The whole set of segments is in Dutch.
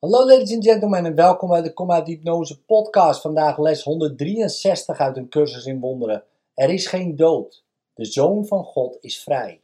Hallo ladies and gentlemen en welkom bij de uit Hypnose podcast. Vandaag les 163 uit een cursus in wonderen. Er is geen dood. De Zoon van God is vrij.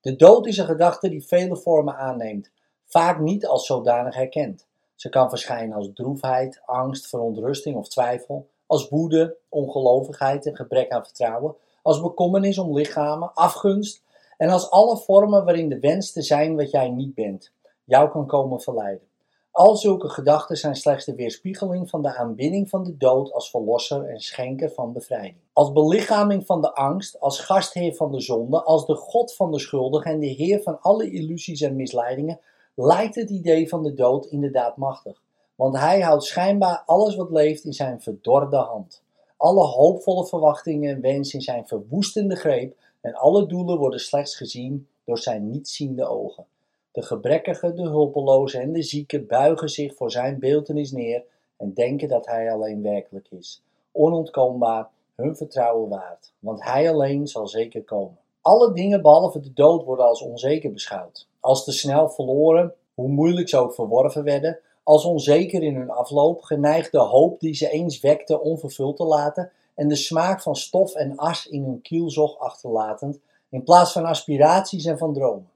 De dood is een gedachte die vele vormen aanneemt, vaak niet als zodanig herkend. Ze kan verschijnen als droefheid, angst, verontrusting of twijfel, als woede, ongelovigheid en gebrek aan vertrouwen, als bekommernis om lichamen, afgunst en als alle vormen waarin de wens te zijn wat jij niet bent, jou kan komen verleiden. Al zulke gedachten zijn slechts de weerspiegeling van de aanbidding van de dood als verlosser en schenker van bevrijding. Als belichaming van de angst, als gastheer van de zonde, als de God van de schuldigen en de heer van alle illusies en misleidingen, lijkt het idee van de dood inderdaad machtig. Want hij houdt schijnbaar alles wat leeft in zijn verdorde hand. Alle hoopvolle verwachtingen en wensen in zijn verwoestende greep en alle doelen worden slechts gezien door zijn nietziende ogen. De gebrekkige, de hulpeloze en de zieke buigen zich voor zijn beeltenis neer en denken dat hij alleen werkelijk is. Onontkoombaar, hun vertrouwen waard, want hij alleen zal zeker komen. Alle dingen behalve de dood worden als onzeker beschouwd, als te snel verloren, hoe moeilijk ze ook verworven werden, als onzeker in hun afloop, geneigd de hoop die ze eens wekte onvervuld te laten en de smaak van stof en as in hun kielzog achterlatend, in plaats van aspiraties en van dromen.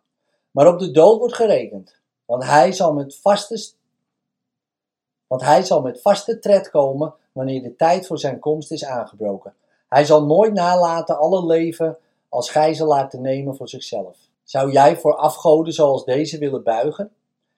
Maar op de dood wordt gerekend, want hij zal met vaste, want hij zal met vaste tred komen wanneer de tijd voor zijn komst is aangebroken. Hij zal nooit nalaten alle leven als gijzelaar te nemen voor zichzelf. Zou jij voor afgoden zoals deze willen buigen?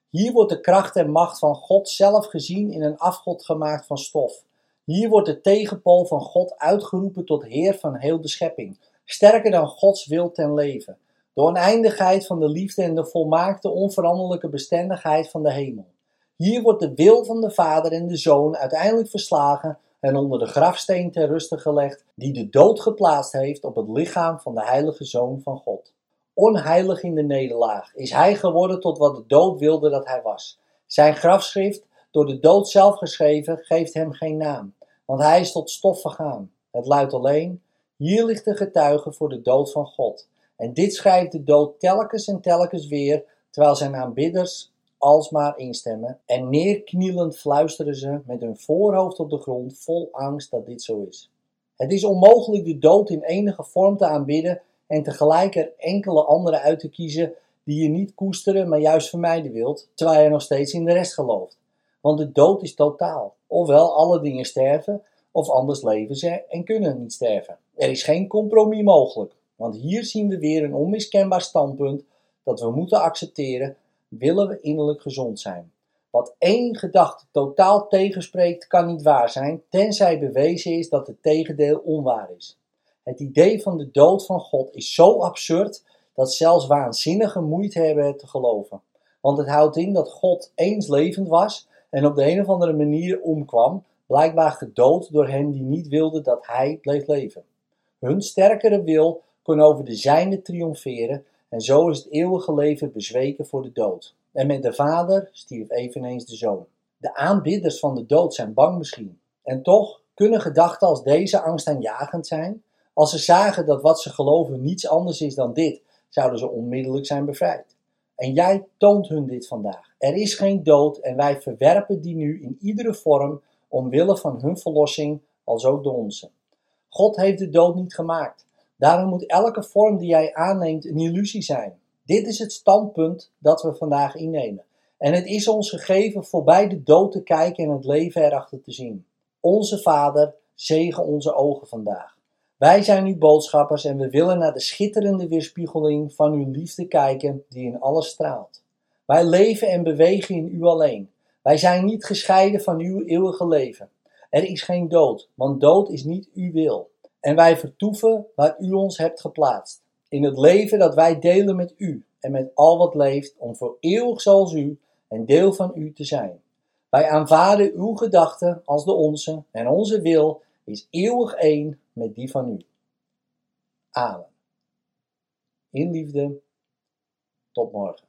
Hier wordt de kracht en macht van God zelf gezien in een afgod gemaakt van stof. Hier wordt de tegenpool van God uitgeroepen tot Heer van heel de schepping, sterker dan Gods wil ten leven. De oneindigheid van de liefde en de volmaakte onveranderlijke bestendigheid van de hemel. Hier wordt de wil van de Vader en de Zoon uiteindelijk verslagen en onder de grafsteen ter ruste gelegd, die de dood geplaatst heeft op het lichaam van de heilige Zoon van God. Onheilig in de nederlaag is hij geworden tot wat de dood wilde dat hij was. Zijn grafschrift, door de dood zelf geschreven, geeft hem geen naam, want hij is tot stof vergaan. Het luidt alleen: hier ligt de getuige voor de dood van God. En dit schrijft de dood telkens en telkens weer, terwijl zijn aanbidders alsmaar instemmen. En neerknielend fluisteren ze met hun voorhoofd op de grond, vol angst dat dit zo is. Het is onmogelijk de dood in enige vorm te aanbidden en tegelijk er enkele andere uit te kiezen die je niet koesteren, maar juist vermijden wilt, terwijl je nog steeds in de rest gelooft. Want de dood is totaal. Ofwel alle dingen sterven, of anders leven ze en kunnen niet sterven. Er is geen compromis mogelijk. Want hier zien we weer een onmiskenbaar standpunt dat we moeten accepteren, willen we innerlijk gezond zijn. Wat één gedachte totaal tegenspreekt, kan niet waar zijn, tenzij bewezen is dat het tegendeel onwaar is. Het idee van de dood van God is zo absurd dat zelfs waanzinnigen moeite hebben het te geloven. Want het houdt in dat God eens levend was en op de een of andere manier omkwam, blijkbaar gedood door hen die niet wilden dat hij bleef leven. Hun sterkere wil kon over de zijne triomferen en zo is het eeuwige leven bezweken voor de dood. En met de vader stierf eveneens de zoon. De aanbidders van de dood zijn bang misschien. En toch kunnen gedachten als deze angstaanjagend zijn. Als ze zagen dat wat ze geloven niets anders is dan dit, zouden ze onmiddellijk zijn bevrijd. En jij toont hun dit vandaag. Er is geen dood en wij verwerpen die nu in iedere vorm omwille van hun verlossing, als ook de onze. God heeft de dood niet gemaakt. Daarom moet elke vorm die jij aanneemt een illusie zijn. Dit is het standpunt dat we vandaag innemen. En het is ons gegeven voorbij de dood te kijken en het leven erachter te zien. Onze Vader, zegen onze ogen vandaag. Wij zijn uw boodschappers en we willen naar de schitterende weerspiegeling van uw liefde kijken die in alles straalt. Wij leven en bewegen in u alleen. Wij zijn niet gescheiden van uw eeuwige leven. Er is geen dood, want dood is niet uw wil. En wij vertoeven waar u ons hebt geplaatst. In het leven dat wij delen met u en met al wat leeft, om voor eeuwig zoals u en deel van u te zijn. Wij aanvaarden uw gedachten als de onze en onze wil is eeuwig één met die van u. Amen. In liefde, tot morgen.